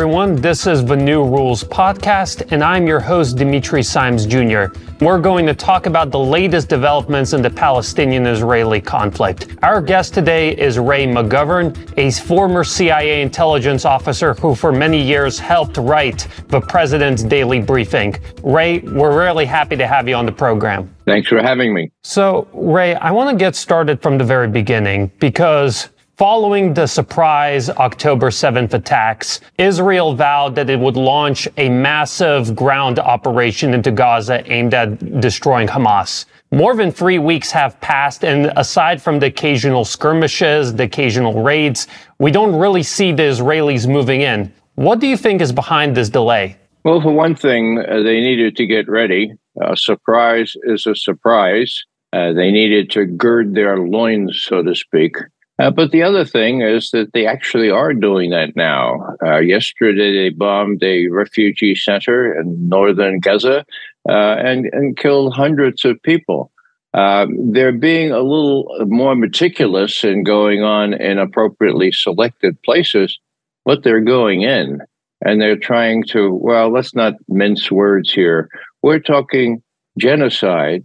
everyone. This is the New Rules podcast, and I'm your host, Dimitri Simes Jr. We're going to talk about the latest developments in the Palestinian Israeli conflict. Our guest today is Ray McGovern, a former CIA intelligence officer who, for many years, helped write the President's Daily Briefing. Ray, we're really happy to have you on the program. Thanks for having me. So, Ray, I want to get started from the very beginning because Following the surprise October 7th attacks, Israel vowed that it would launch a massive ground operation into Gaza aimed at destroying Hamas. More than three weeks have passed, and aside from the occasional skirmishes, the occasional raids, we don't really see the Israelis moving in. What do you think is behind this delay? Well, for one thing, uh, they needed to get ready. A surprise is a surprise. Uh, they needed to gird their loins, so to speak. Uh, but the other thing is that they actually are doing that now. Uh, yesterday, they bombed a refugee center in northern Gaza uh, and, and killed hundreds of people. Um, they're being a little more meticulous in going on in appropriately selected places, but they're going in and they're trying to, well, let's not mince words here. We're talking genocide.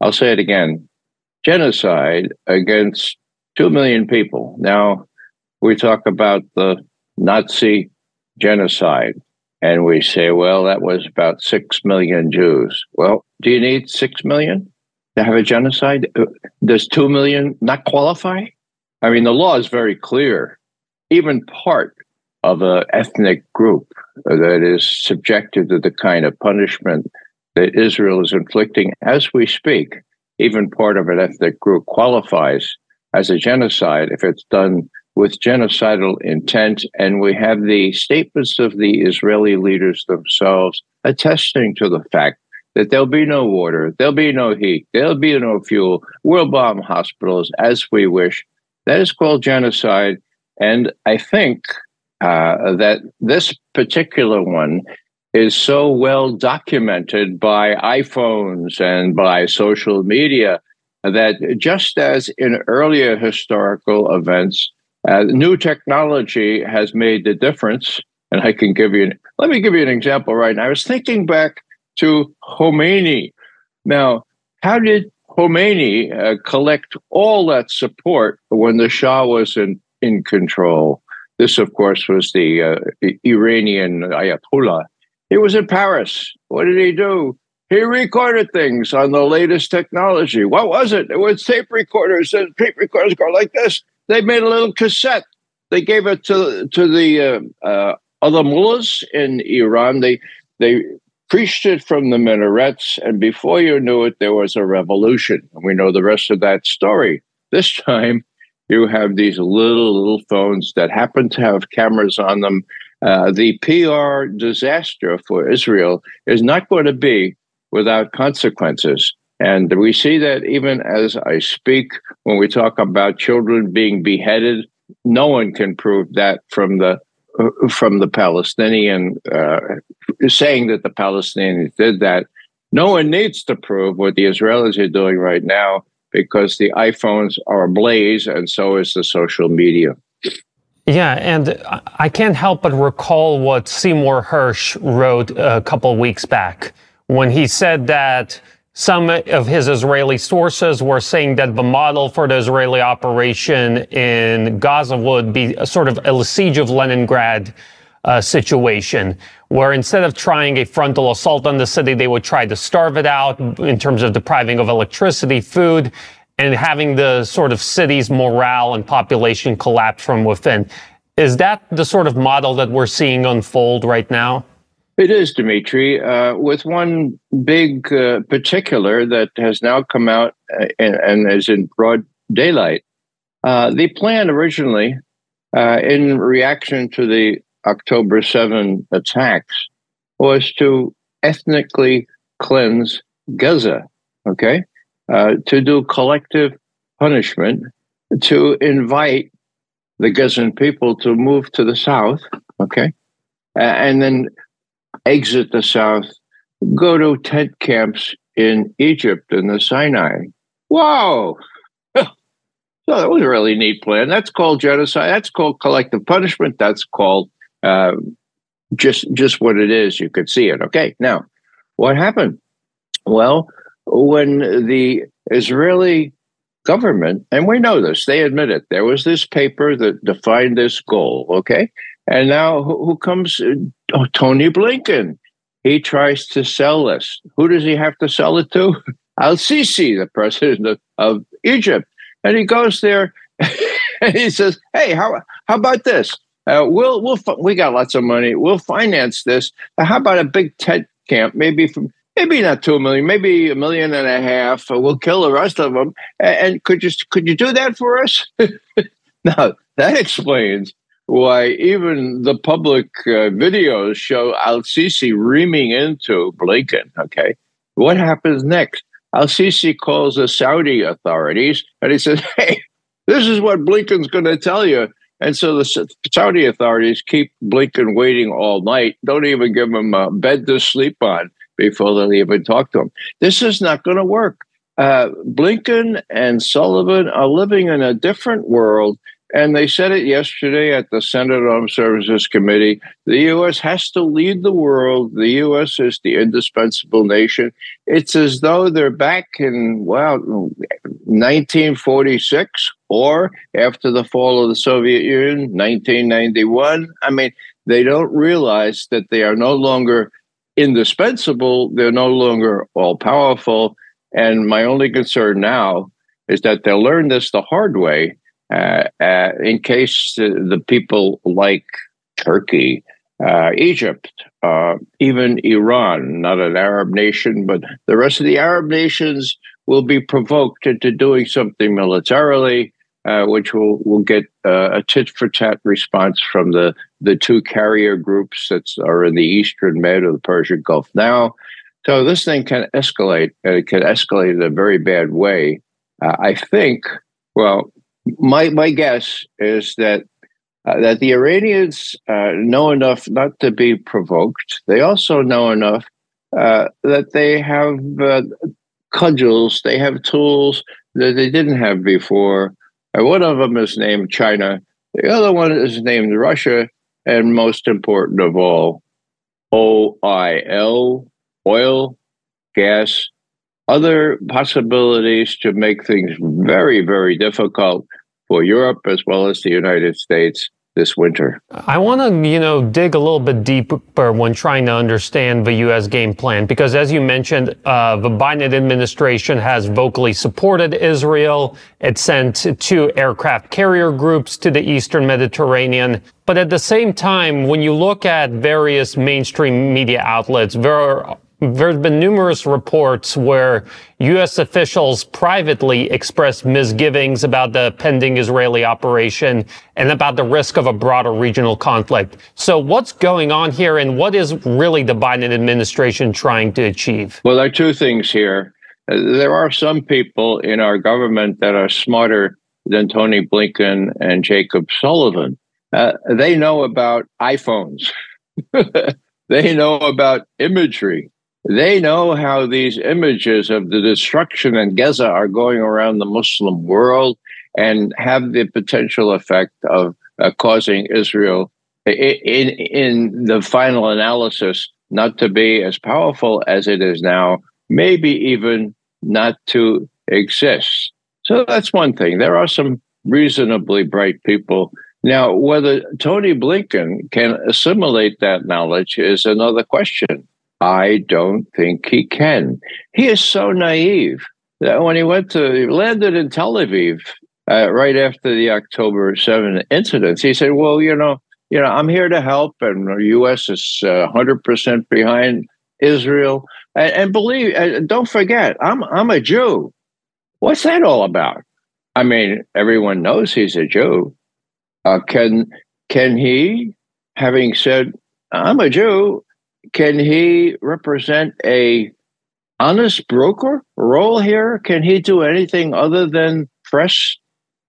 I'll say it again genocide against 2 million people. Now, we talk about the Nazi genocide, and we say, well, that was about 6 million Jews. Well, do you need 6 million to have a genocide? Uh, does 2 million not qualify? I mean, the law is very clear. Even part of an ethnic group that is subjected to the kind of punishment that Israel is inflicting as we speak, even part of an ethnic group qualifies as a genocide if it's done with genocidal intent. And we have the statements of the Israeli leaders themselves attesting to the fact that there'll be no water, there'll be no heat, there'll be no fuel. We'll bomb hospitals as we wish. That is called genocide. And I think uh, that this particular one is so well documented by iPhones and by social media that just as in earlier historical events, uh, new technology has made the difference. And I can give you, an, let me give you an example right now. I was thinking back to Khomeini. Now, how did Khomeini uh, collect all that support when the Shah was in, in control? This, of course, was the uh, Iranian Ayatollah. He was in Paris. What did he do? He recorded things on the latest technology. What was it? It was tape recorders. And tape recorders go like this. They made a little cassette. They gave it to to the uh, uh, other mullahs in Iran. They they preached it from the minarets, and before you knew it, there was a revolution. And we know the rest of that story. This time, you have these little little phones that happen to have cameras on them. Uh, the PR disaster for Israel is not going to be without consequences. And we see that even as I speak, when we talk about children being beheaded, no one can prove that from the from the Palestinian uh, saying that the Palestinians did that. No one needs to prove what the Israelis are doing right now because the iPhones are ablaze, and so is the social media. Yeah, and I can't help but recall what Seymour Hersh wrote a couple weeks back when he said that some of his Israeli sources were saying that the model for the Israeli operation in Gaza would be a sort of a siege of Leningrad uh, situation, where instead of trying a frontal assault on the city, they would try to starve it out in terms of depriving of electricity, food, and having the sort of city's morale and population collapse from within. Is that the sort of model that we're seeing unfold right now? It is, Dimitri, uh, with one big uh, particular that has now come out uh, and, and, is in broad daylight. Uh, the plan originally, uh, in reaction to the October 7 attacks, was to ethnically cleanse Gaza, okay? Uh, to do collective punishment, to invite the Gazan people to move to the south, okay? and then exit the south, go to tent camps in Egypt and the Sinai. Wow. So that was a really neat plan. That's called genocide. That's called collective punishment. That's called uh, just just what it is. You could see it. Okay, now what happened? Well, when the Israeli government, and we know this, they admit it. There was this paper that defined this goal. Okay, and now who, comes? Oh, Tony Blinken. He tries to sell this. Who does he have to sell it to? Al Sisi, the president of, of Egypt. And he goes there and he says, "Hey, how how about this? Uh, we'll we'll we got lots of money. We'll finance this. how about a big tent camp? Maybe from maybe not two million, maybe a million and a half. Uh, we'll kill the rest of them. And, and could you could you do that for us? now that explains why even the public uh, videos show Al Sisi reaming into Blinken. Okay, what happens next? Al Sisi calls the Saudi authorities and he says, "Hey, this is what Blinken's going to tell you." And so the Saudi authorities keep Blinken waiting all night, don't even give him a bed to sleep on before they'll even talk to him. This is not going to work. Uh, Blinken and Sullivan are living in a different world. And they said it yesterday at the Senate Armed Services Committee. The U.S. has to lead the world. The U.S. is the indispensable nation. It's as though they're back in, well, 1946 or after the fall of the Soviet Union, 1991. I mean, they don't realize that they are no longer indispensable, they're no longer all powerful. And my only concern now is that they'll learn this the hard way in case the people like Turkey, uh, Egypt, uh, even Iran, not an Arab nation, but the rest of the Arab nations will be provoked into doing something militarily uh, which will will get uh, a tit for tat response from the the two carrier groups that are in the Eastern Med or the Persian Gulf now. So this thing can escalate. It can escalate in a very bad way. Uh, I think. Well, my my guess is that uh, that the Iranians uh, know enough not to be provoked. They also know enough uh, that they have uh, cudgels, they have tools that they didn't have before and one of them is named China. The other one is named Russia. And most important of all, OIL, oil, gas, other possibilities to make things very, very difficult for Europe as well as the United States this winter. I want to, you know, dig a little bit deeper when trying to understand the U.S. game plan, because as you mentioned, uh, the Biden administration has vocally supported Israel. It sent two aircraft carrier groups to the Eastern Mediterranean. But at the same time, when you look at various mainstream media outlets, there are there's been numerous reports where U.S. officials privately expressed misgivings about the pending Israeli operation and about the risk of a broader regional conflict. So, what's going on here, and what is really the Biden administration trying to achieve? Well, there are two things here. There are some people in our government that are smarter than Tony Blinken and Jacob Sullivan. Uh, they know about iPhones. they know about imagery. They know how these images of the destruction in Gaza are going around the Muslim world and have the potential effect of uh, causing Israel, in, in the final analysis, not to be as powerful as it is now, maybe even not to exist. So that's one thing. There are some reasonably bright people. Now, whether Tony Blinken can assimilate that knowledge is another question. I don't think he can. He is so naive that when he went to he landed in Tel Aviv uh, right after the October 7 incidents, he said, "Well, you know, you know, I'm here to help, and the U.S. is uh, 100% behind Israel." And, and believe, uh, don't forget, I'm I'm a Jew. What's that all about? I mean, everyone knows he's a Jew. Uh, can can he, having said I'm a Jew, can he represent a honest broker role here? Can he do anything other than press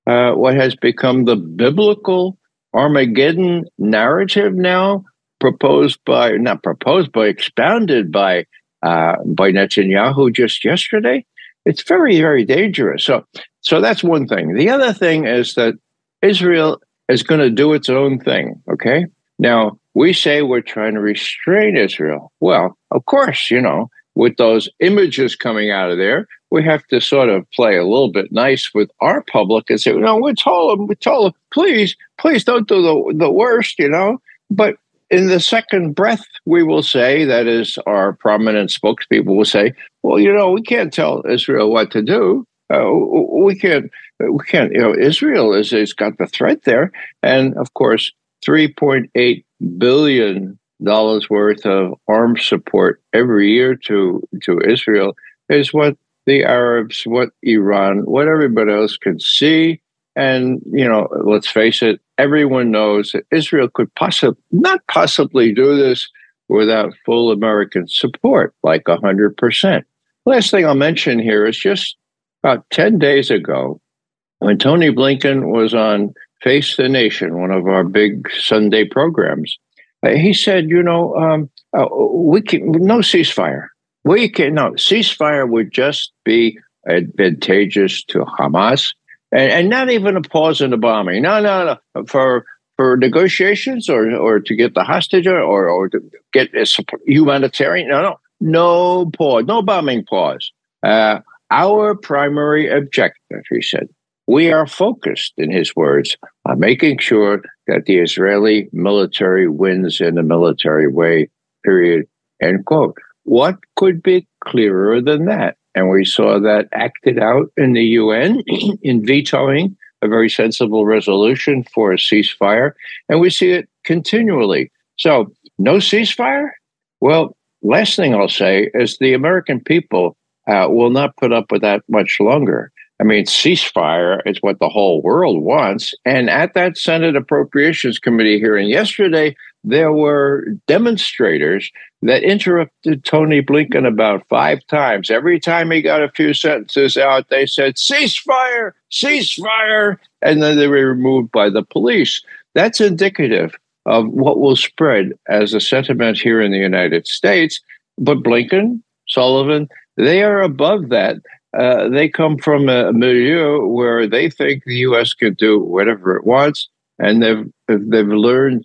uh, what has become the biblical Armageddon narrative now, proposed by not proposed but expounded by uh, by Netanyahu just yesterday? It's very very dangerous. So so that's one thing. The other thing is that Israel is going to do its own thing. Okay, Now, we say we're trying to restrain Israel. Well, of course, you know, with those images coming out of there, we have to sort of play a little bit nice with our public and say, no, we told them, we told them, please, please don't do the, the worst, you know. But in the second breath, we will say, that is, our prominent spokespeople will say, well, you know, we can't tell Israel what to do. Uh, we can't, we can't, you know, Israel is, it's got the threat there. And of course, 3.8 billion dollars worth of arms support every year to to Israel is what the Arabs, what Iran, what everybody else could see. And, you know, let's face it, everyone knows that Israel could possibly not possibly do this without full American support, like 100%. Last thing I'll mention here is just about 10 days ago, when Tony Blinken was on Face the Nation, one of our big Sunday programs, he said, you know, um, uh, we can, no ceasefire. We can no ceasefire would just be advantageous to Hamas, and, and not even a pause in the bombing. No, no, no. For for negotiations or or to get the hostage or or to get humanitarian. No, no, no pause, no bombing pause. Uh, our primary objective, he said, we are focused, in his words, on making sure that the Israeli military wins in a military way. Period. End quote. What could be clearer than that? And we saw that acted out in the UN in vetoing a very sensible resolution for a ceasefire. And we see it continually. So, no ceasefire? Well, last thing I'll say is the American people uh, will not put up with that much longer. I mean, ceasefire is what the whole world wants. And at that Senate Appropriations Committee hearing yesterday, there were demonstrators that interrupted Tony Blinken about five times. Every time he got a few sentences out, they said, ceasefire, ceasefire. And then they were removed by the police. That's indicative of what will spread as a sentiment here in the United States. But Blinken, Sullivan, they are above that. Uh, they come from a milieu where they think the U.S. can do whatever it wants, and they've they've learned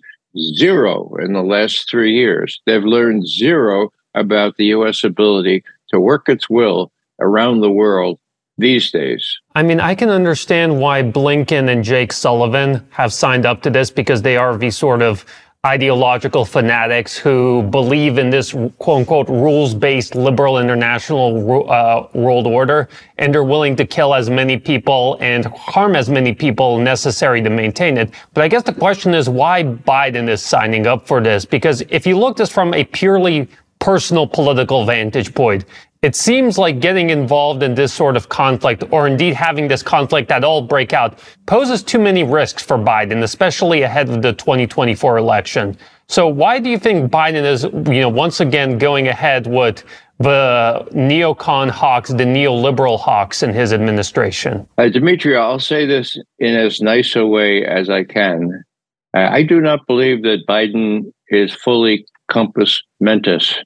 zero in the last three years. They've learned zero about the U.S. ability to work its will around the world these days. I mean, I can understand why Blinken and Jake Sullivan have signed up to this because they are the sort of ideological fanatics who believe in this quote unquote rules based liberal international uh, world order and are willing to kill as many people and harm as many people necessary to maintain it. But I guess the question is why Biden is signing up for this. Because if you look this from a purely personal political vantage point, it seems like getting involved in this sort of conflict, or indeed having this conflict at all break out, poses too many risks for Biden, especially ahead of the 2024 election. So why do you think Biden is, you know, once again going ahead with the neocon hawks, the neoliberal hawks in his administration? Uh, Dimitri, I'll say this in as nice a way as I can. Uh, I do not believe that Biden is fully compos mentis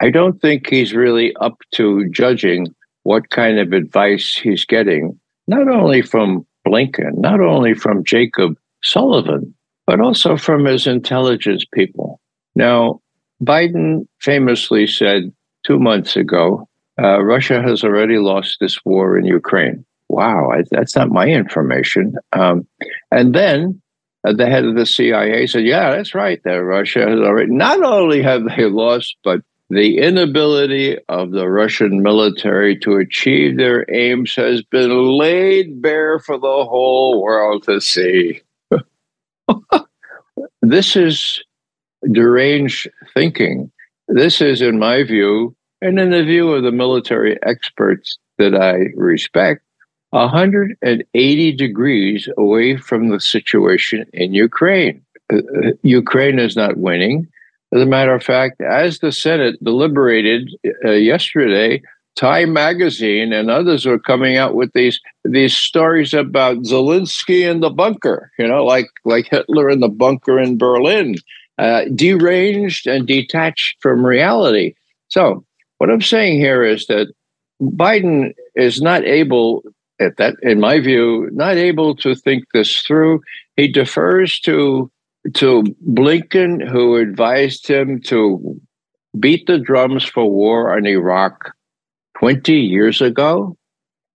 I don't think he's really up to judging what kind of advice he's getting, not only from Blinken, not only from Jacob Sullivan, but also from his intelligence people. Now, Biden famously said two months ago uh, Russia has already lost this war in Ukraine. Wow, I, that's not my information. Um, and then uh, the head of the CIA said, "Yeah, that's right. That Russia has already not only have they lost, but the inability of the Russian military to achieve their aims has been laid bare for the whole world to see. this is deranged thinking. This is, in my view, and in the view of the military experts that I respect, 180 degrees away from the situation in Ukraine. Uh, uh Ukraine is not winning. As a matter of fact, as the Senate deliberated uh, yesterday, Time magazine and others were coming out with these these stories about Zelensky in the bunker, you know, like like Hitler in the bunker in Berlin, uh, deranged and detached from reality. So, what I'm saying here is that Biden is not able, at that, in my view, not able to think this through. He defers to to Blinken, who advised him to beat the drums for war in Iraq 20 years ago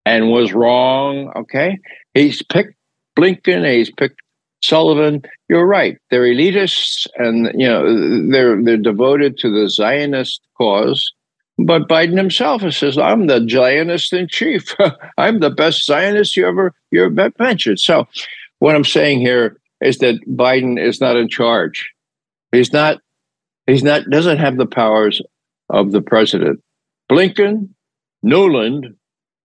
and was wrong. Okay. He's picked Blinken, he's picked Sullivan. You're right. They're elitists and you know they're they're devoted to the Zionist cause. But Biden himself says, I'm the Zionist in chief. I'm the best Zionist you ever you ever mentioned. So what I'm saying here is that Biden is not in charge. He's not he's not doesn't have the powers of the president. Blinken, Nuland,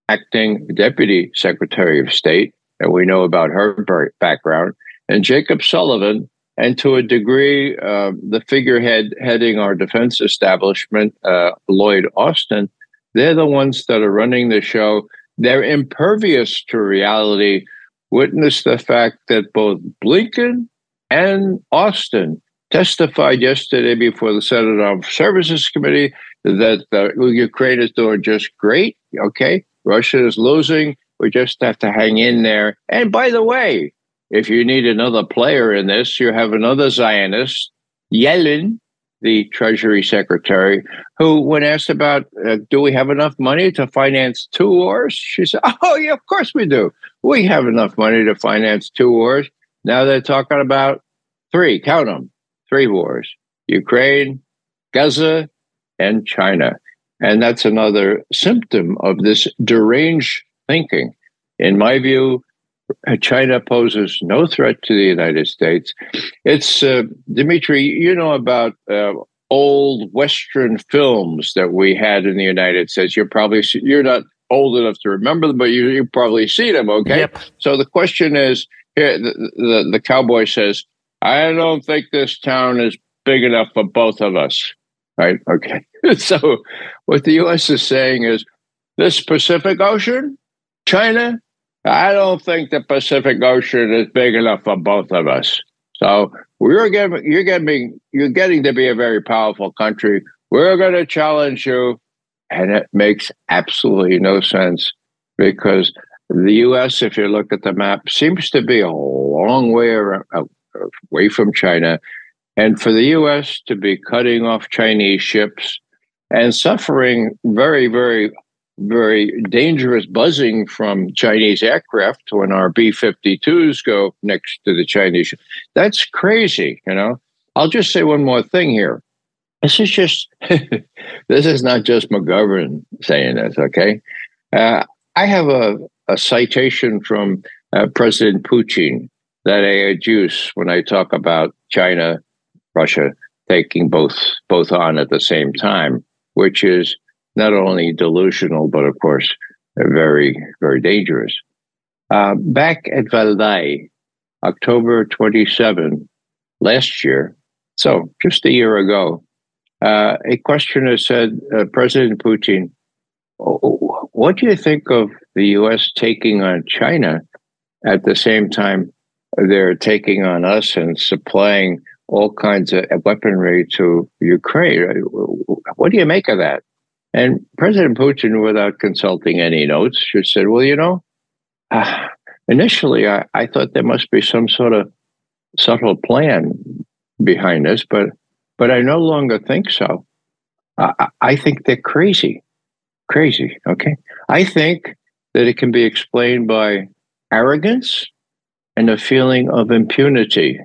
acting deputy secretary of state, and we know about her background, and Jacob Sullivan, and to a degree, uh, the figurehead heading our defense establishment, uh, Lloyd Austin, they're the ones that are running the show. They're impervious to reality. Witness the fact that both Blinken and Austin testified yesterday before the Senate Armed Services Committee that the Ukraine is doing just great. Okay, Russia is losing. We just have to hang in there. And by the way, if you need another player in this, you have another Zionist, Yellen, the Treasury Secretary, who, when asked about, uh, do we have enough money to finance two wars? She said, oh, yeah, of course we do. We have enough money to finance two wars. Now they're talking about three, count them, three wars Ukraine, Gaza, and China. And that's another symptom of this deranged thinking. In my view, China poses no threat to the United States. It's uh, Dimitri, you know about uh, old Western films that we had in the United States. You're probably you're not old enough to remember them, but you you probably see them. Okay, yep. so the question is here: the, the the cowboy says, "I don't think this town is big enough for both of us." Right? Okay. so what the U.S. is saying is, this Pacific Ocean, China I don't think the Pacific Ocean is big enough for both of us. So we're getting, you're getting, you're getting to be a very powerful country. We're going to challenge you, and it makes absolutely no sense because the U.S., if you look at the map, seems to be a long way away from China, and for the U.S. to be cutting off Chinese ships and suffering very, very very dangerous buzzing from Chinese aircraft when our B 52s go next to the Chinese. That's crazy, you know. I'll just say one more thing here. This is just, this is not just McGovern saying this, okay? Uh, I have a, a citation from uh, President Putin that I adduce when I talk about China, Russia taking both both on at the same time, which is not only delusional, but of course, very, very dangerous. Uh, back at Valdai, October 27 last year, so just a year ago, uh, a questioner said, uh, President Putin, what do you think of the U.S. taking on China at the same time they're taking on us and supplying all kinds of weaponry to Ukraine? What do you make of that? And President Putin, without consulting any notes, just said, well, you know, uh, initially I, I thought there must be some sort of subtle plan behind this, but but I no longer think so. I, I think they're crazy, crazy. Okay, I think that it can be explained by arrogance and a feeling of impunity.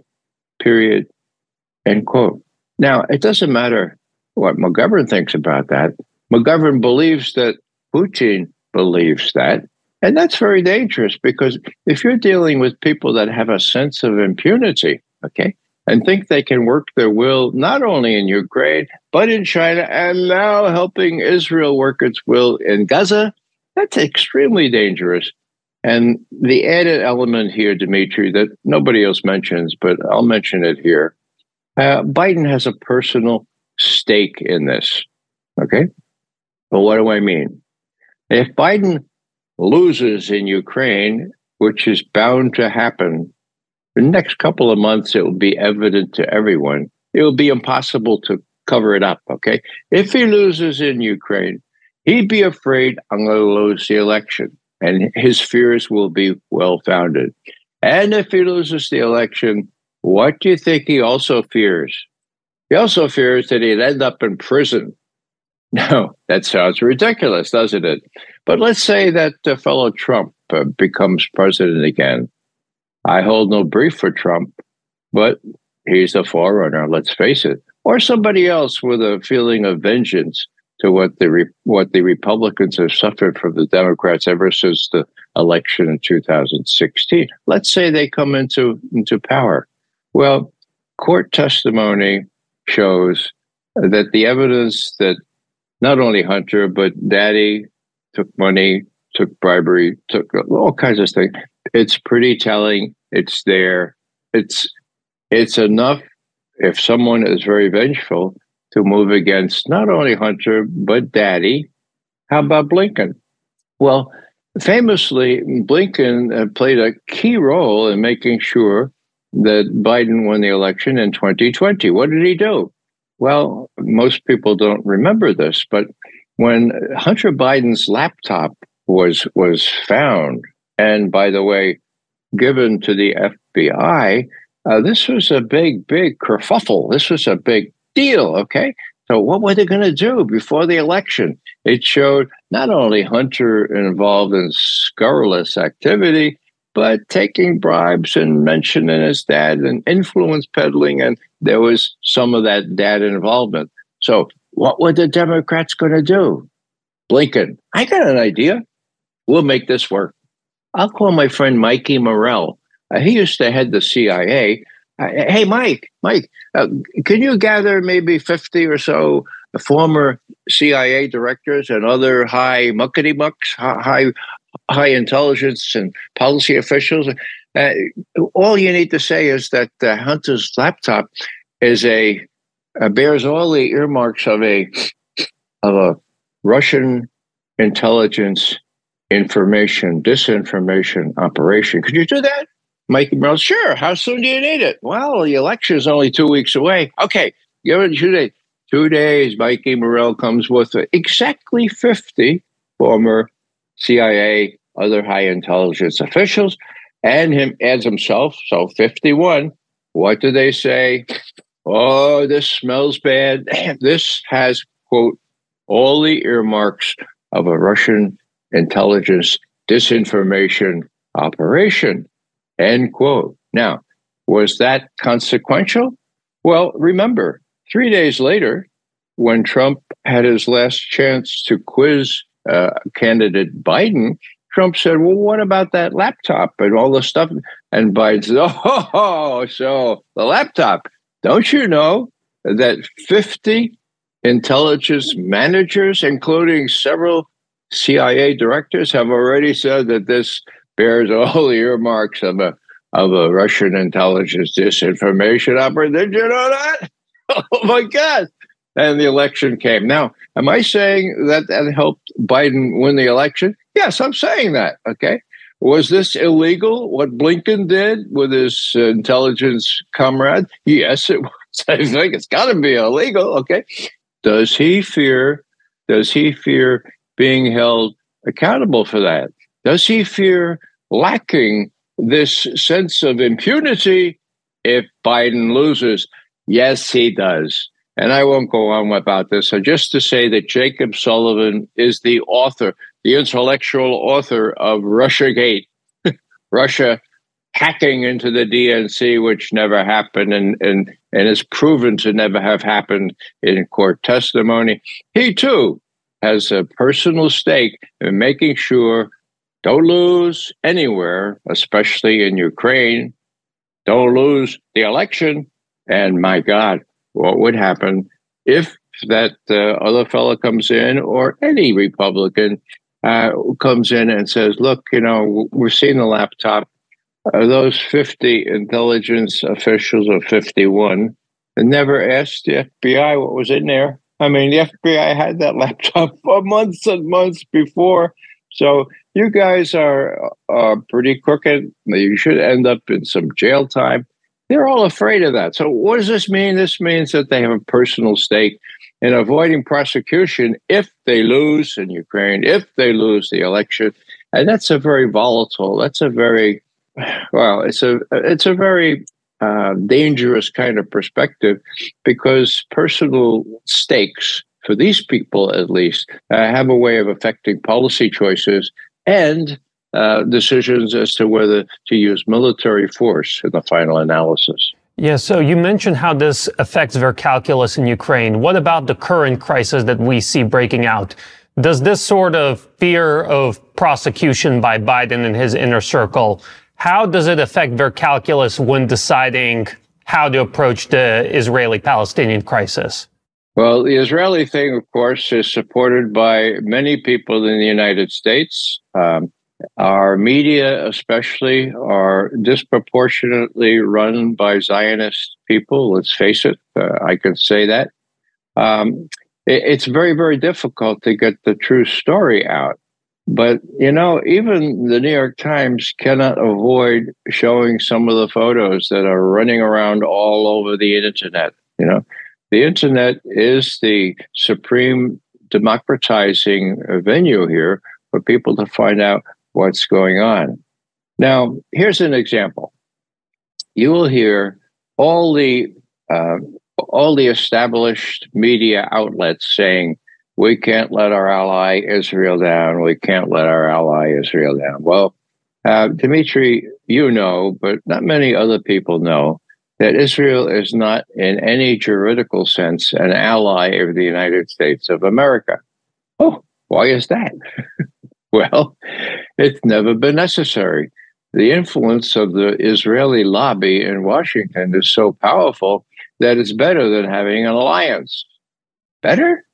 Period. End quote. Now it doesn't matter what McGovern thinks about that. McGovern believes that Putin believes that. And that's very dangerous because if you're dealing with people that have a sense of impunity, okay, and think they can work their will not only in Ukraine, but in China, and now helping Israel work its will in Gaza, that's extremely dangerous. And the added element here, Dimitri, that nobody else mentions, but I'll mention it here uh, Biden has a personal stake in this. Okay. But what do I mean? If Biden loses in Ukraine, which is bound to happen, the next couple of months it will be evident to everyone. It will be impossible to cover it up. Okay. If he loses in Ukraine, he'd be afraid I'm going to lose the election, and his fears will be well founded. And if he loses the election, What do you think he also fears? He also fears that he'd end up in prison. No, that sounds ridiculous, doesn't it? But let's say that uh, fellow Trump uh, becomes president again. I hold no brief for Trump, but he's the forerunner, let's face it. Or somebody else with a feeling of vengeance to what the Re- what the Republicans have suffered from the Democrats ever since the election in 2016. Let's say they come into into power. Well, court testimony shows that the evidence that not only Hunter but Daddy took money, took bribery, took all kinds of things. It's pretty telling. It's there. It's it's enough if someone is very vengeful to move against not only Hunter, but Daddy. How about Blinken? Well, famously, Blinken uh, played a key role in making sure that Biden won the election in 2020. What did he do? Well, most people don't remember this, but when Hunter Biden's laptop was was found, and by the way, given to the FBI, uh, this was a big, big kerfuffle. This was a big deal. Okay. So, what were they going to do before the election? It showed not only Hunter involved in scurrilous activity, but taking bribes and mentioning his dad and influence peddling. And there was some of that dad involvement. So, what were the Democrats going to do? Blinken, I got an idea. We'll make this work. I'll call my friend Mikey Morell. Uh, he used to head the CIA. Uh, hey, Mike, Mike, uh, can you gather maybe 50 or so former CIA directors and other high muckety mucks, high, high intelligence and policy officials? Uh, all you need to say is that uh, Hunter's laptop is a uh, bears all the earmarks of a of a Russian intelligence information disinformation operation. Could you do that? Mike? Brown, sure. How soon do you need it? Well, the election is only two weeks away. Okay, give it two days. Two days, Mikey comes with exactly 50 former CIA, other high intelligence officials, and him adds himself, so 51. What do they say? Oh, this smells bad. This has, quote, all the earmarks of a Russian intelligence disinformation operation. End quote. Now, was that consequential? Well, remember, three days later, when Trump had his last chance to quiz uh, candidate Biden, Trump said, Well, what about that laptop and all the stuff? And Biden said, Oh, so the laptop. Don't you know that 50 intelligence managers, including several CIA directors, have already said that this bears all the earmarks of a of a Russian intelligence disinformation operation. Did you know that? Oh my God. And the election came. Now, am I saying that that helped Biden win the election? Yes, I'm saying that. Okay. Was this illegal, what Blinken did with his uh, intelligence comrade? Yes, it was. I think it's got to be illegal. Okay. Does he fear? Does he fear being held accountable for that? Does he fear lacking this sense of impunity if Biden loses? Yes, he does. And I won't go on about this. So just to say that Jacob Sullivan is the author, the intellectual author of Russiagate, Russia hacking into the DNC, which never happened and, and, and is proven to never have happened in court testimony. He too has a personal stake in making sure don't lose anywhere, especially in Ukraine. Don't lose the election. And my God, what would happen if that uh, other fellow comes in or any Republican uh, comes in and says, look, you know, we're seeing the laptop. Uh, those 50 intelligence officials or 51 and never asked the FBI what was in there. I mean, the FBI had that laptop for months and months before. So you guys are uh, pretty crooked. You should end up in some jail time. They're all afraid of that. So, what does this mean? This means that they have a personal stake in avoiding prosecution if they lose in Ukraine, if they lose the election. And that's a very volatile, that's a very, well, it's a, it's a very uh, dangerous kind of perspective because personal stakes for these people at least uh, have a way of affecting policy choices and uh, decisions as to whether to use military force in the final analysis. Yeah, so you mentioned how this affects their calculus in Ukraine. What about the current crisis that we see breaking out? Does this sort of fear of prosecution by Biden and his inner circle, how does it affect their calculus when deciding how to approach the Israeli Palestinian crisis? Well, the Israeli thing, of course, is supported by many people in the United States. Um, our media, especially, are disproportionately run by Zionist people. Let's face it, uh, I can say that. Um, it, it's very, very difficult to get the true story out. But, you know, even the New York Times cannot avoid showing some of the photos that are running around all over the internet. You know, the internet is the supreme democratizing venue here for people to find out what's going on. Now, here's an example. You will hear all the uh, all the established media outlets saying we can't let our ally Israel down. We can't let our ally Israel down. Well, uh, Dimitri, you know, but not many other people know that Israel is not, in any juridical sense, an ally of the United States of America. Oh, why is that? Well, it's never been necessary. The influence of the Israeli lobby in Washington is so powerful that it's better than having an alliance. Better?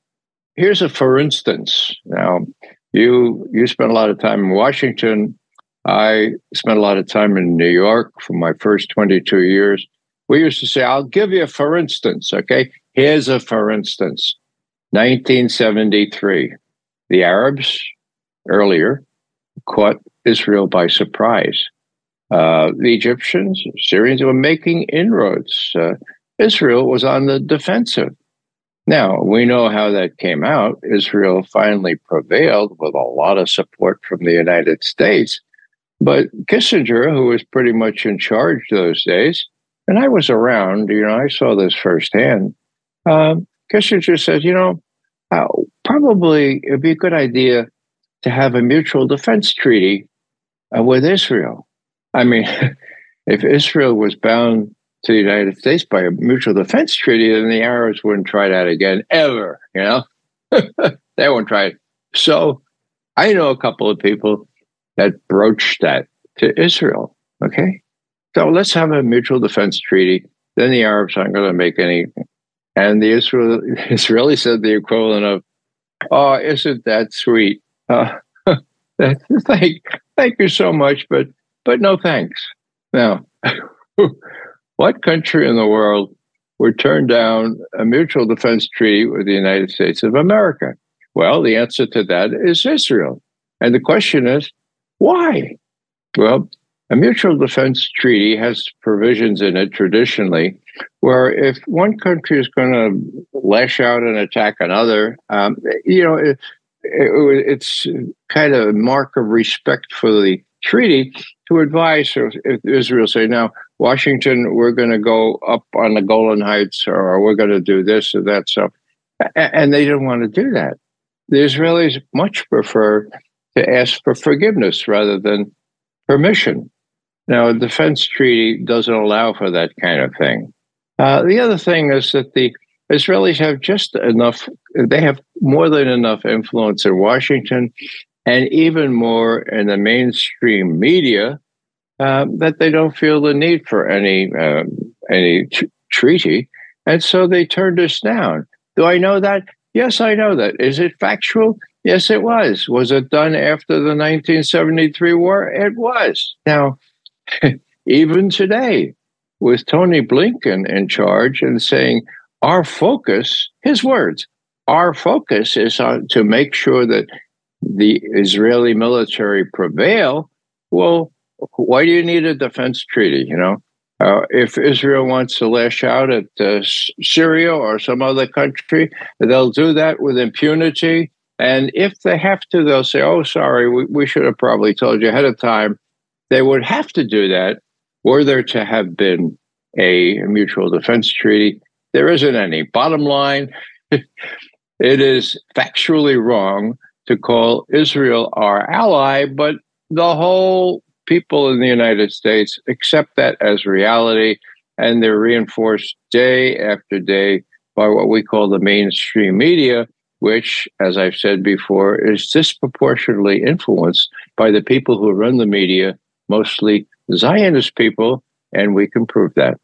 Here's a for instance. Now, you you spent a lot of time in Washington. I spent a lot of time in New York for my first 22 years. We used to say, I'll give you a for instance, okay? Here's a for instance. 1973. The Arabs earlier caught Israel by surprise. Uh, the Egyptians, Syrians were making inroads. Uh, Israel was on the defensive. Now, we know how that came out. Israel finally prevailed with a lot of support from the United States. But Kissinger, who was pretty much in charge those days, and I was around, you know, I saw this firsthand. Um, Kissinger said, you know, uh, probably it'd be a good idea to have a mutual defense treaty uh, with Israel. I mean, if Israel was bound to the United States by a mutual defense treaty, then the Arabs wouldn't try that again ever. You know, they won't try it. So, I know a couple of people that broached that to Israel. Okay, so let's have a mutual defense treaty. Then the Arabs aren't going to make any. And the Israel Israeli said the equivalent of, "Oh, isn't that sweet?" Uh, thank, thank you so much, but but no thanks. Now, what country in the world would turn down a mutual defense treaty with the United States of America? Well, the answer to that is Israel. And the question is, why? Well, a mutual defense treaty has provisions in it traditionally where if one country is going to lash out and attack another, um, you know, it, it's kind of a mark of respect for the treaty to advise Israel say, now, Washington, we're going to go up on the Golan Heights or we're going to do this or that stuff. And they didn't want to do that. The Israelis much prefer to ask for forgiveness rather than permission. Now, a defense treaty doesn't allow for that kind of thing. Uh, the other thing is that the Israelis have just enough, they have more than enough influence in Washington and even more in the mainstream media uh, that they don't feel the need for any, um, any t- treaty. And so they turned us down. Do I know that? Yes, I know that. Is it factual? Yes, it was. Was it done after the 1973 war? It was. Now, even today, with Tony Blinken in charge and saying, our focus, his words, our focus is on to make sure that the Israeli military prevail. Well, why do you need a defense treaty? You know, uh, if Israel wants to lash out at uh, Syria or some other country, they'll do that with impunity. And if they have to, they'll say, oh, sorry, we, we should have probably told you ahead of time. They would have to do that were there to have been a mutual defense treaty. There isn't any. Bottom line, it is factually wrong to call Israel our ally, but the whole people in the United States accept that as reality, and they're reinforced day after day by what we call the mainstream media, which, as I've said before, is disproportionately influenced by the people who run the media, mostly Zionist people, and we can prove that.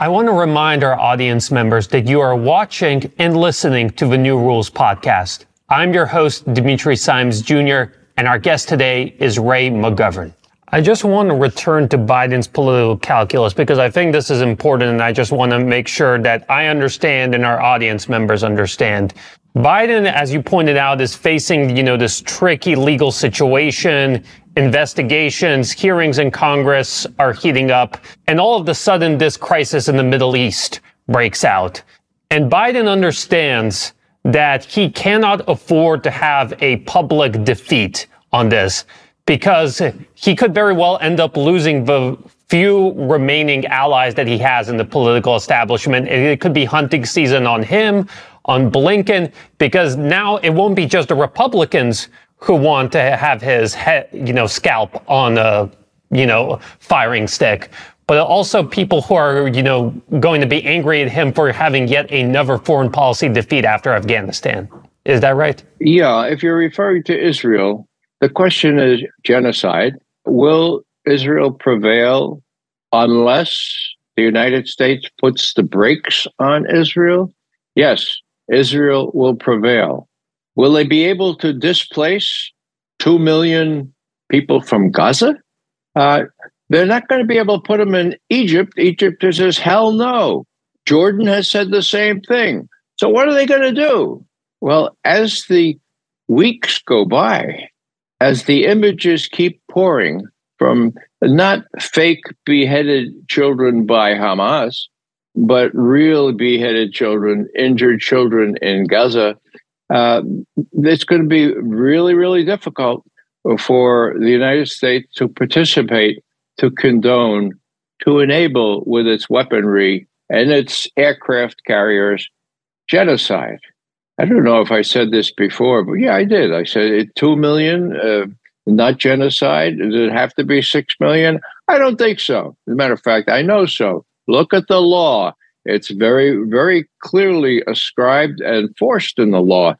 I want to remind our audience members that you are watching and listening to the New Rules podcast. I'm your host, Dimitri Simes Jr., and our guest today is Ray McGovern. I just want to return to Biden's political calculus because I think this is important and I just want to make sure that I understand and our audience members understand. Biden, as you pointed out, is facing, you know, this tricky legal situation investigations, hearings in Congress are heating up, and all of a sudden this crisis in the Middle East breaks out. And Biden understands that he cannot afford to have a public defeat on this because he could very well end up losing the few remaining allies that he has in the political establishment. It could be hunting season on him, on Blinken, because now it won't be just the Republicans who want to have his head, you know, scalp on a, you know, firing stick, but also people who are, you know, going to be angry at him for having yet another foreign policy defeat after Afghanistan. Is that right? Yeah. If you're referring to Israel, the question is genocide. Will Israel prevail unless the United States puts the brakes on Israel? Yes, Israel will prevail. Will they be able to displace 2 million people from Gaza? Uh, they're not going to be able to put them in Egypt. Egypt says, hell no. Jordan has said the same thing. So, what are they going to do? Well, as the weeks go by, as the images keep pouring from not fake beheaded children by Hamas, but real beheaded children, injured children in Gaza, uh, it's going to be really, really difficult for the United States to participate, to condone, to enable with its weaponry and its aircraft carriers genocide. I don't know if I said this before, but yeah, I did. I said 2 million, uh, not genocide. Does it have to be 6 million? I don't think so. As a matter of fact, I know so. Look at the law. It's very, very clearly ascribed and forced in the law.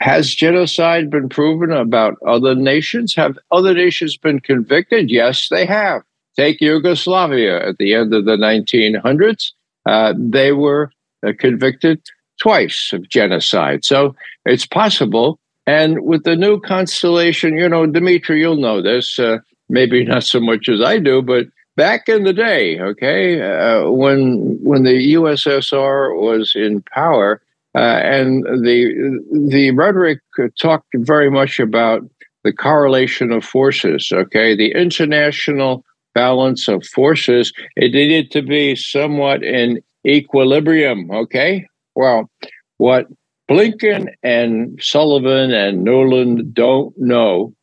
Has genocide been proven about other nations? Have other nations been convicted? Yes, they have. Take Yugoslavia at the end of the 1900s. Uh, they were uh, convicted twice of genocide. So it's possible. And with the new constellation, you know, Dimitri, you'll know this, uh, maybe not so much as I do, but back in the day, okay, uh, when when the USSR was in power, uh, and the the rhetoric talked very much about the correlation of forces. Okay, the international balance of forces it needed to be somewhat in equilibrium. Okay, well, what Blinken and Sullivan and Nuland don't know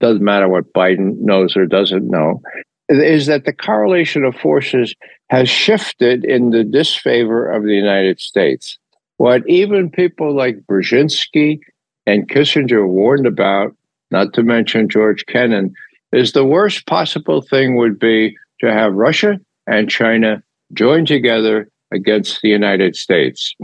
doesn't matter what Biden knows or doesn't know is that the correlation of forces has shifted in the disfavor of the United States. What even people like Brzezinski and Kissinger warned about, not to mention George Kennan, is the worst possible thing would be to have Russia and China join together against the United States.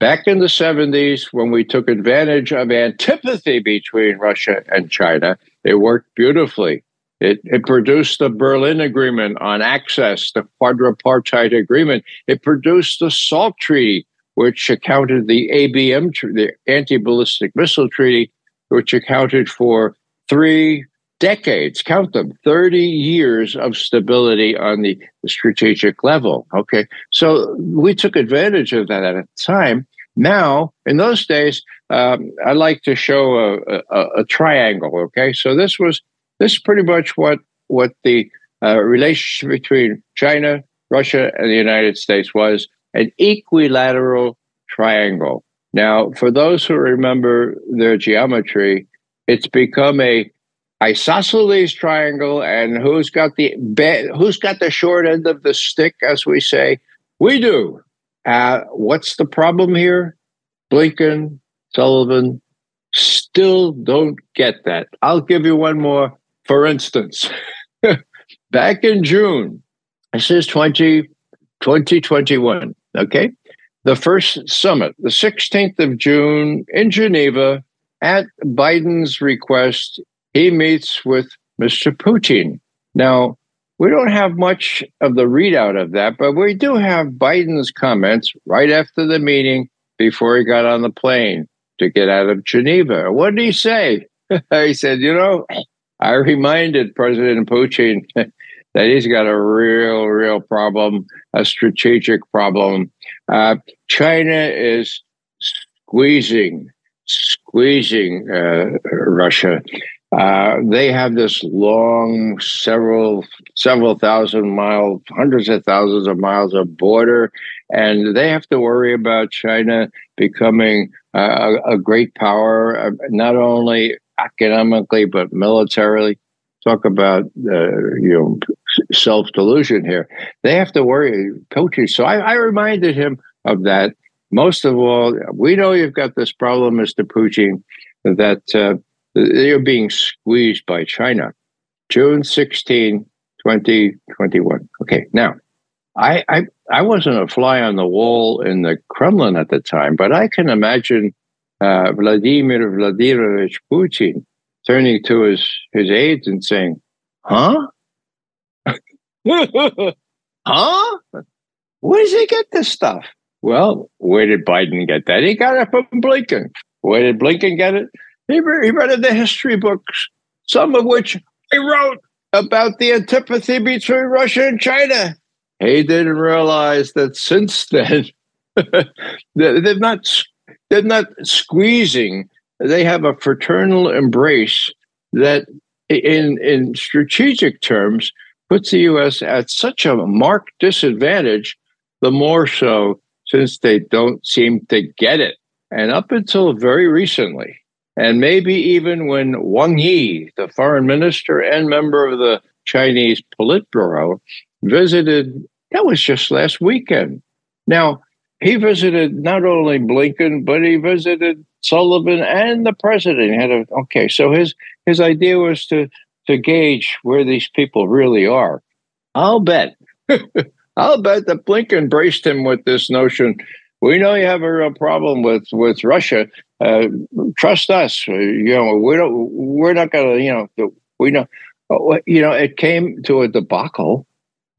Back in the 70s, when we took advantage of antipathy between Russia and China, it worked beautifully. It, it produced the Berlin Agreement on access, the quadripartite agreement. It produced the SALT Treaty, which accounted the ABM, the anti-ballistic missile treaty, which accounted for three decades, count them, 30 years of stability on the strategic level. Okay. So we took advantage of that at the time. Now, in those days, um, I like to show a, a, a triangle. Okay. So this was this is pretty much what what the uh, relationship between China, Russia, and the United States was an equilateral triangle. Now, for those who remember their geometry, it's become a isosceles triangle, and who's got the be- who's got the short end of the stick, as we say? We do. Uh, what's the problem here? Blinken, Sullivan still don't get that. I'll give you one more. For instance, back in June, this is 20, 2021, okay? The first summit, the 16th of June in Geneva, at Biden's request, he meets with Mr. Putin. Now, we don't have much of the readout of that, but we do have Biden's comments right after the meeting before he got on the plane to get out of Geneva. What did he say? he said, You know, I reminded President Putin that he's got a real, real problem, a strategic problem. Uh, China is squeezing, squeezing uh, Russia. Uh, they have this long, several, several thousand mile, hundreds of thousands of miles of border, and they have to worry about China becoming uh, a, a, great power, uh, not only economically but militarily. Talk about uh, you know self delusion here. They have to worry Putin. So I, I reminded him of that. Most of all, we know you've got this problem, Mr. Putin, that uh, they're being squeezed by China. June 16, 2021. Okay, now, I, I, I wasn't a fly on the wall in the Kremlin at the time, but I can imagine uh, Vladimir Vladimirovich Putin turning to his, his aides and saying, Huh? huh? Where does he get this stuff? Well, where did Biden get that? He got it from Blinken. Where did Blinken get it? He, he read the history books, some of which he wrote about the antipathy between Russia and China. He didn't realize that since then, they've not they're not squeezing. They have a fraternal embrace that, in in strategic terms, puts the U.S. at such a marked disadvantage. The more so since they don't seem to get it, and up until very recently, and maybe even when Wang Yi, the foreign minister and member of the Chinese Politburo, visited, that was just last weekend. Now, he visited not only Blinken, but he visited Sullivan and the president. Had a, okay, so his his idea was to to gauge where these people really are. I'll bet, I'll bet that Blinken braced him with this notion. We know you have a real problem with with Russia, uh, trust us. You know, we don't. We're not going to. You know, we know. Uh, you know, it came to a debacle.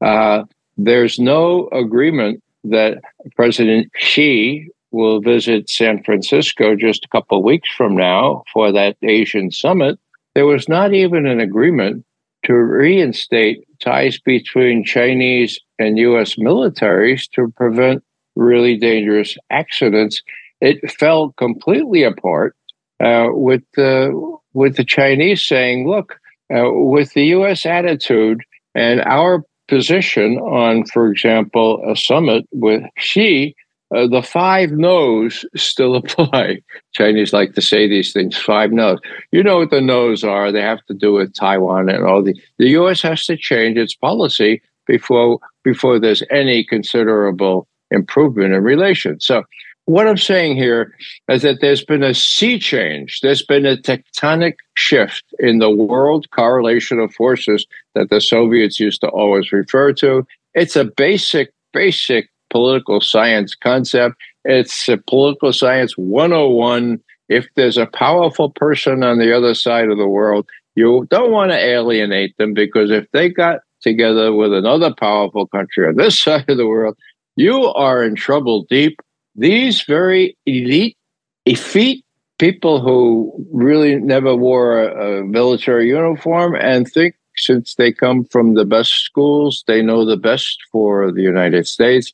Uh, there's no agreement that President Xi will visit San Francisco just a couple of weeks from now for that Asian summit. There was not even an agreement to reinstate ties between Chinese and U.S. militaries to prevent really dangerous accidents it fell completely apart uh, with the with the Chinese saying, "Look, uh, with the U.S. attitude and our position on, for example, a summit with Xi." Uh, the five no's still apply. Chinese like to say these things, five no's. You know what the no's are. They have to do with Taiwan and all the the US has to change its policy before before there's any considerable improvement in relations. So what I'm saying here is that there's been a sea change. There's been a tectonic shift in the world correlation of forces that the Soviets used to always refer to. It's a basic, basic political science concept. It's a political science 101. If there's a powerful person on the other side of the world, you don't want to alienate them because if they got together with another powerful country on this side of the world, you are in trouble deep these very elite, effete people who really never wore a, a military uniform and think since they come from the best schools, they know the best for the United States.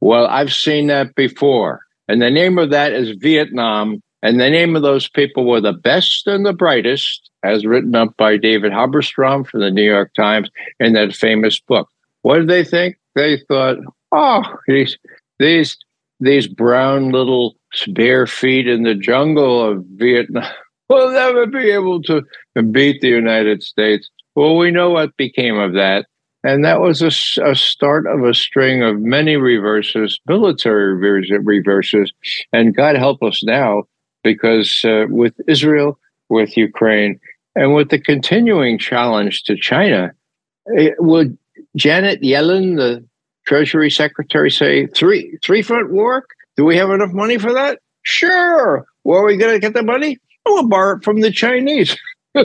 Well, I've seen that before. And the name of that is Vietnam. And the name of those people were the best and the brightest, as written up by David Halberstam from the New York Times in that famous book. What did they think? They thought, oh, these, these these brown little bare feet in the jungle of Vietnam. we'll never be able to beat the United States. Well, we know what became of that. And that was a, a, start of a string of many reverses, military reverses. And God help us now, because uh, with Israel, with Ukraine, and with the continuing challenge to China, it, would Janet Yellen, the Treasury Secretary, say three three front war? Do we have enough money for that? Sure. Where are we going to get the money? We'll borrow it from the Chinese. you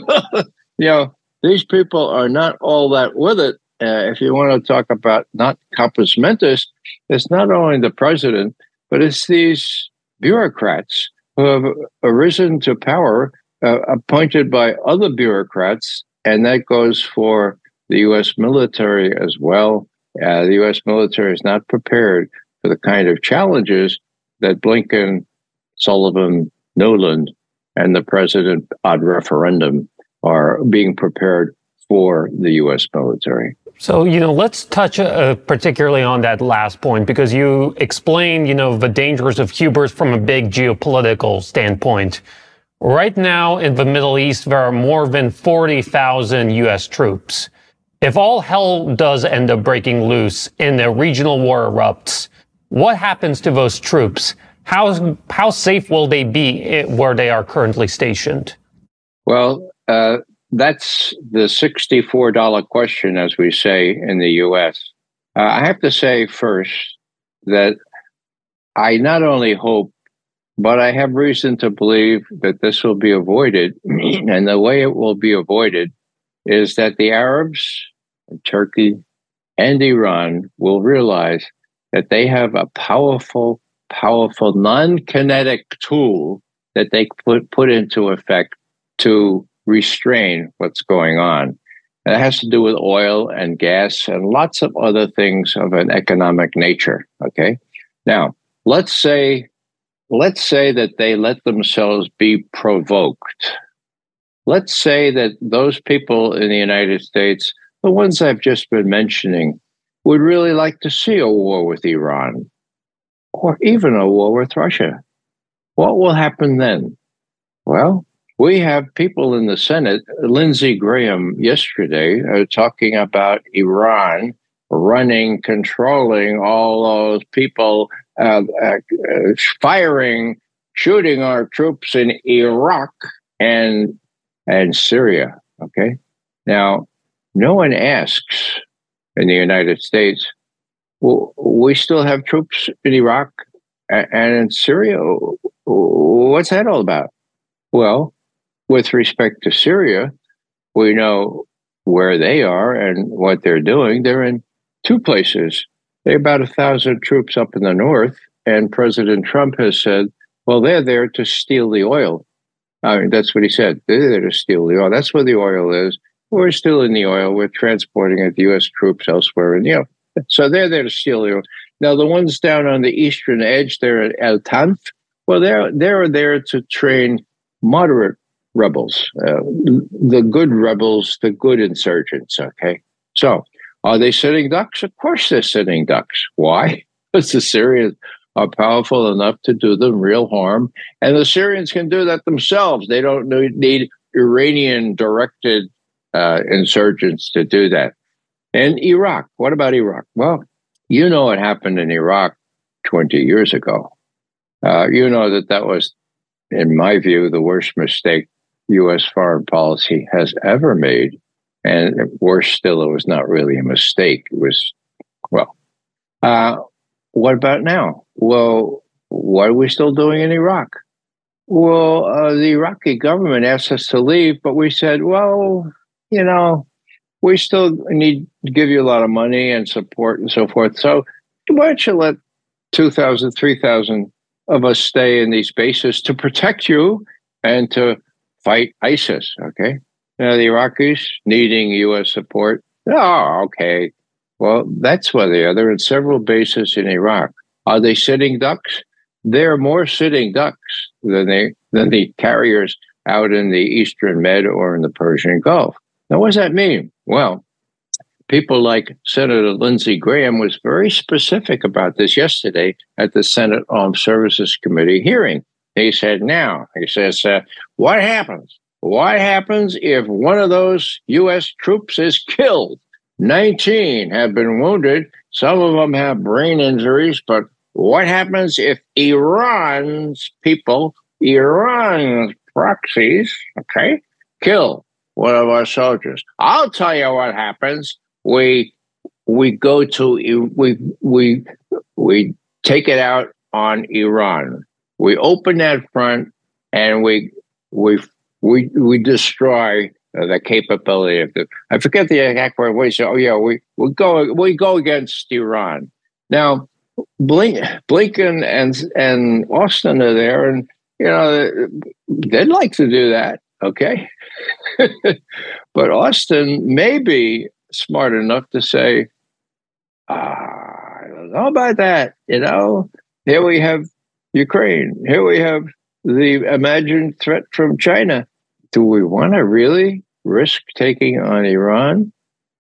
know, these people are not all that with it uh, if you want to talk about not compos mentis, it's not only the president, but it's these bureaucrats who have arisen to power, uh, appointed by other bureaucrats, and that goes for the U.S. military as well. Uh, the U.S. military is not prepared for the kind of challenges that Blinken, Sullivan, Nuland, and the president ad referendum are being prepared for the U.S. military. So, you know, let's touch uh, particularly on that last point because you explained, you know, the dangers of hubris from a big geopolitical standpoint. Right now in the Middle East, there are more than 40,000 U.S. troops. If all hell does end up breaking loose and a regional war erupts, what happens to those troops? How, how safe will they be eh, where they are currently stationed? Well, uh, that's the $64 question, as we say in the US. Uh, I have to say first that I not only hope, but I have reason to believe that this will be avoided. and the way it will be avoided is that the Arabs, Turkey, and Iran will realize that they have a powerful, powerful non kinetic tool that they put, put into effect to restrain what's going on. And it has to do with oil and gas and lots of other things of an economic nature. Okay. Now, let's say, let's say that they let themselves be provoked. Let's say that those people in the United States, the ones I've just been mentioning, would really like to see a war with Iran or even a war with Russia. What will happen then? Well, we have people in the Senate, Lindsey Graham yesterday, uh, talking about Iran running, controlling all those people, uh, uh, firing, shooting our troops in Iraq and and Syria. Okay, now no one asks in the United States. Well, we still have troops in Iraq and in Syria. What's that all about? Well, with respect to Syria, we know where they are and what they're doing. They're in two places. They're about a thousand troops up in the north, and President Trump has said, well, they're there to steal the oil. I mean, that's what he said. They're there to steal the oil. That's where the oil is. We're still in the oil. We're transporting it to U.S. troops elsewhere. And, you know, so they're there to steal the oil. Now, the ones down on the eastern edge, they're at El Tanf. Well, they're, they're there to train moderate rebels, uh, the good rebels, the good insurgents. Okay. So are they sitting ducks? Of course they're sitting ducks. Why? Because the Syrians are powerful enough to do them real harm. And the Syrians can do that themselves. They don't need Iranian directed uh, insurgents to do that. And Iraq, what about Iraq? Well, you know what happened in Iraq 20 years ago. Uh, you know that that was, in my view, the worst mistake U.S. foreign policy has ever made. And worse still, it was not really a mistake. It was, well, uh, what about now? Well, what are we still doing in Iraq? Well, uh, the Iraqi government asked us to leave, but we said, well, you know, we still need to give you a lot of money and support and so forth. So why don't you let 2,000, 3,000 of us stay in these bases to protect you and to fight ISIS. Okay. Now, the Iraqis needing U.S. support. Oh, okay. Well, that's where they are. They're in several bases in Iraq. Are they sitting ducks? They're more sitting ducks than they than the carriers out in the Eastern Med or in the Persian Gulf. Now, what does that mean? Well, people like Senator Lindsey Graham was very specific about this yesterday at the Senate Armed Services Committee hearing. He said, now, he says, uh, what happens? What happens if one of those U.S. troops is killed? 19 have been wounded. Some of them have brain injuries, but what happens if Iran's people, Iran's proxies, okay, kill one of our soldiers? I'll tell you what happens. We we go to we we we take it out on Iran. We open that front and we we we we destroy the capability of the. I forget the exact word. We say, oh yeah, we we go we go against Iran. Now, Blink, Blinken and and Austin are there, and you know they'd like to do that. Okay, but Austin may be smart enough to say, ah, I don't know about that. You know, here we have Ukraine. Here we have the imagined threat from China. Do we want to really risk taking on Iran?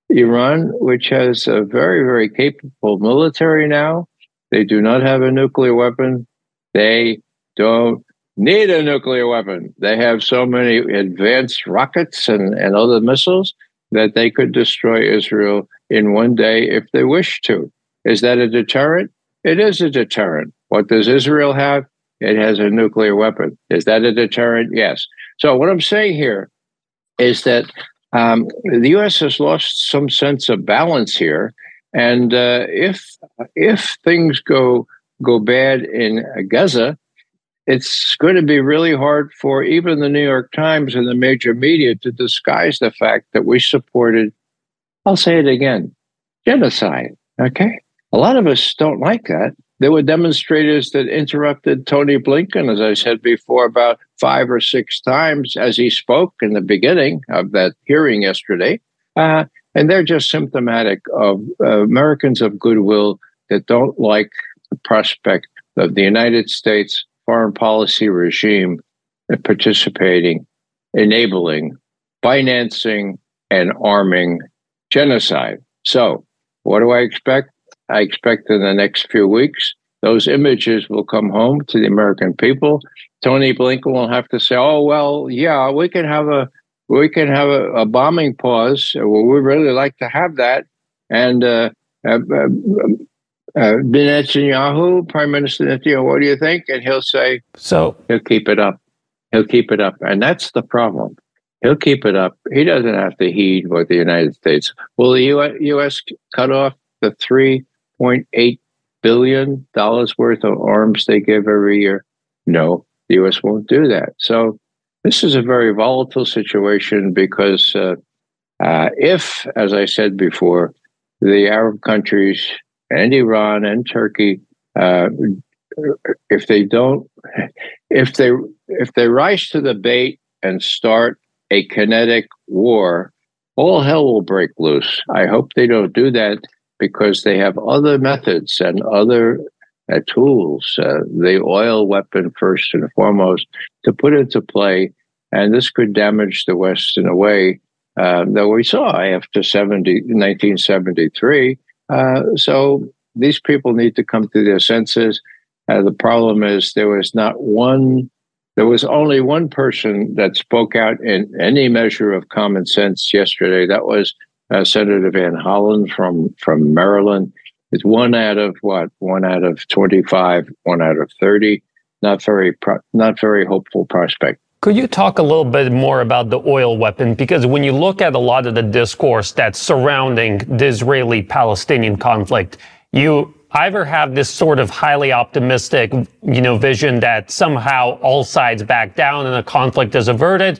Iran, which has a very, very capable military now, they do not have a nuclear weapon. They don't need a nuclear weapon. They have so many advanced rockets and, and other missiles that they could destroy Israel in one day if they wish to. Is that a deterrent? It is a deterrent. What does Israel have? It has a nuclear weapon. Is that a deterrent? Yes. So, what I'm saying here is that um, the U.S. has lost some sense of balance here, and uh, if if things go go bad in Gaza, it's going to be really hard for even the New York Times and the major media to disguise the fact that we supported. I'll say it again: genocide. Okay, a lot of us don't like that, there were demonstrators that interrupted Tony Blinken, as I said before, about five or six times as he spoke in the beginning of that hearing yesterday. Uh, and they're just symptomatic of uh, Americans of goodwill that don't like the prospect of the United States foreign policy regime participating, enabling, financing, and arming genocide. So, what do I expect? I expect in the next few weeks, those images will come home to the American people. Tony Blinken will have to say, "Oh well, yeah, we can have a we can have a, a bombing pause. Well, we really like to have that." And uh, uh, uh, uh Netanyahu, Prime Minister Netanyahu, what do you think? And he'll say, "So he'll keep it up. He'll keep it up." And that's the problem. He'll keep it up. He doesn't have to heed what the United States. Will the U.S. cut off the three 1.8 billion dollars worth of arms they give every year. No, the U.S. won't do that. So this is a very volatile situation because uh, uh, if, as I said before, the Arab countries and Iran and Turkey, uh, if they don't, if they if they rise to the bait and start a kinetic war, all hell will break loose. I hope they don't do that because they have other methods and other uh, tools, uh, the oil weapon first and foremost, to put into play. And this could damage the West in a way uh, that we saw after 70, 1973. Uh, so these people need to come to their senses. Uh, the problem is there was not one, there was only one person that spoke out in any measure of common sense yesterday. That was uh, Senator Van Hollen from from Maryland. It's one out of what? One out of twenty five. One out of thirty. Not very pro- not very hopeful prospect. Could you talk a little bit more about the oil weapon? Because when you look at a lot of the discourse that's surrounding the Israeli Palestinian conflict, you either have this sort of highly optimistic, you know, vision that somehow all sides back down and the conflict is averted,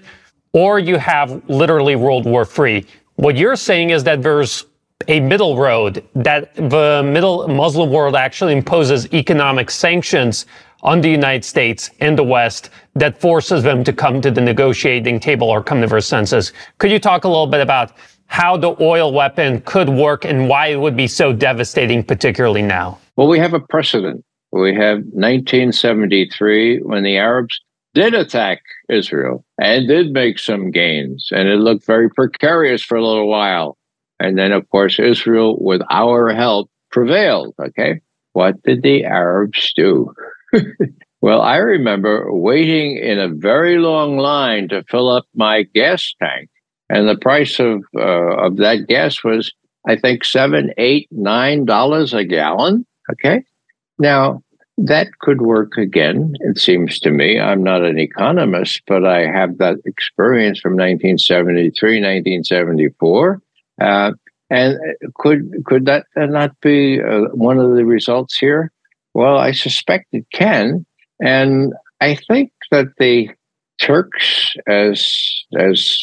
or you have literally World War III. What you're saying is that there's a middle road that the middle Muslim world actually imposes economic sanctions on the United States and the West that forces them to come to the negotiating table or come to their senses. Could you talk a little bit about how the oil weapon could work and why it would be so devastating, particularly now? Well, we have a precedent. We have 1973 when the Arabs did attack Israel and did make some gains. And it looked very precarious for a little while. And then, of course, Israel, with our help, prevailed. Okay. What did the Arabs do? Well, I remember waiting in a very long line to fill up my gas tank, and the price of uh, of that gas was, I think, seven, eight, nine dollars a gallon. Okay, now that could work again. It seems to me. I'm not an economist, but I have that experience from 1973, 1974. Uh, and could could that not be uh, one of the results here? Well, I suspect it can, and I think that the Turks, as as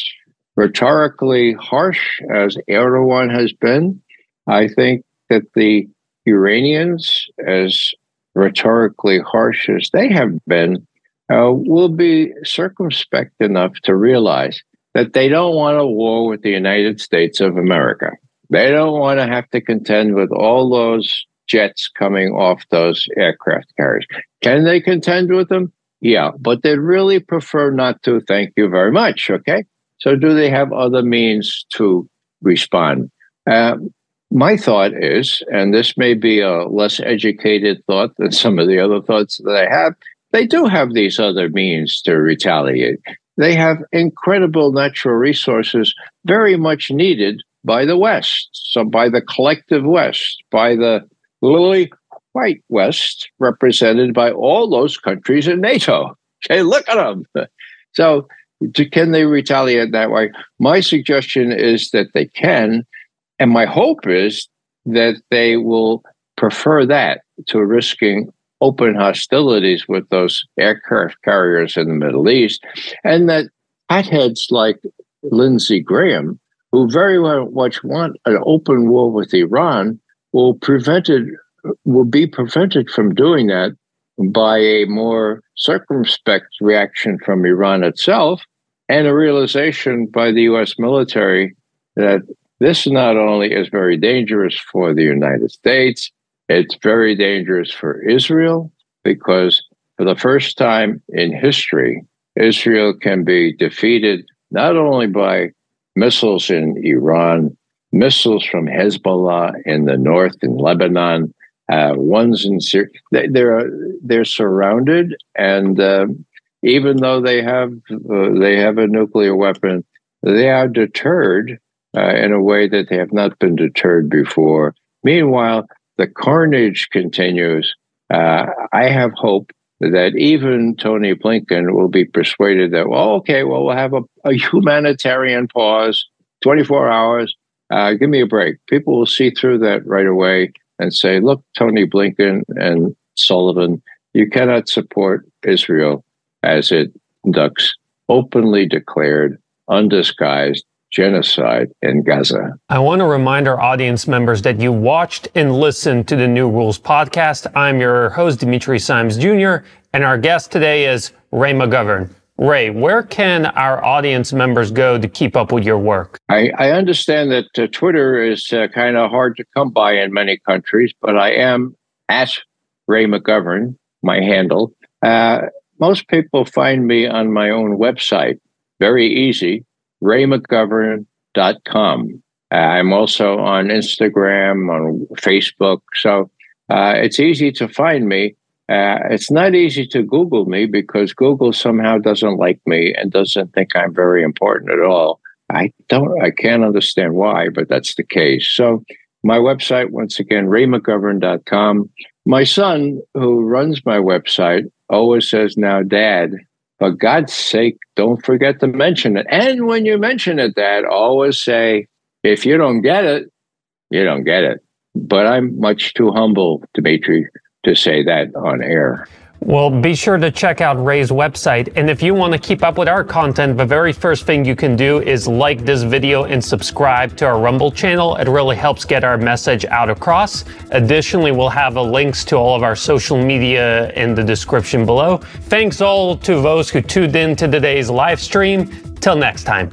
rhetorically harsh as Erdogan has been, I think that the Iranians, as rhetorically harsh as they have been, uh, will be circumspect enough to realize that they don't want a war with the United States of America. They don't want to have to contend with all those jets coming off those aircraft carriers. Can they contend with them? Yeah, but they'd really prefer not to. Thank you very much. Okay. So, do they have other means to respond? Uh, my thought is, and this may be a less educated thought than some of the other thoughts that I have, they do have these other means to retaliate. They have incredible natural resources, very much needed by the West, so by the collective West, by the lily white West, represented by all those countries in NATO. Okay, look at them. So, can they retaliate that way? My suggestion is that they can, and my hope is that they will prefer that to risking open hostilities with those aircraft carriers in the Middle East, and that hotheads like Lindsey Graham, who very well much want an open war with Iran, will prevented will be prevented from doing that by a more circumspect reaction from Iran itself and a realization by the US military that this not only is very dangerous for the United States, it's very dangerous for Israel because for the first time in history, Israel can be defeated not only by missiles in Iran, missiles from Hezbollah in the north in Lebanon, uh, ones in Syria. They're they're surrounded, and uh, even though they have uh, they have a nuclear weapon, they are deterred uh, in a way that they have not been deterred before. Meanwhile, the carnage continues. Uh, I have hope that even Tony Blinken will be persuaded that, well, okay, well, we'll have a, a humanitarian pause, 24 hours. Uh, give me a break. People will see through that right away and say, look, Tony Blinken and Sullivan, you cannot support Israel as it conducts openly declared, undisguised genocide in Gaza. I want to remind our audience members that you watched and listened to the New Rules podcast. I'm your host, Dimitri Simes Jr., and our guest today is Ray McGovern. Ray, where can our audience members go to keep up with your work? I, I understand that uh, Twitter is uh, kind of hard to come by in many countries, but I am at Ray McGovern, my handle. Uh, most people find me on my own website. Very easy, raymcgovern.com. Uh, I'm also on Instagram, on Facebook. So uh, it's easy to find me. Uh, it's not easy to Google me because Google somehow doesn't like me and doesn't think I'm very important at all. I don't, I can't understand why, but that's the case. So my website, once again, raymcgovern.com. My son, who runs my website, always says, Now, Dad, for God's sake, don't forget to mention it. And when you mention it, Dad, always say, if you don't get it, you don't get it. But I'm much too humble, Dimitri, to say that on air. Well, be sure to check out Ray's website. And if you want to keep up with our content, the very first thing you can do is like this video and subscribe to our Rumble channel. It really helps get our message out across. Additionally, we'll have links to all of our social media in the description below. Thanks all to those who tuned in to today's live stream. Till next time.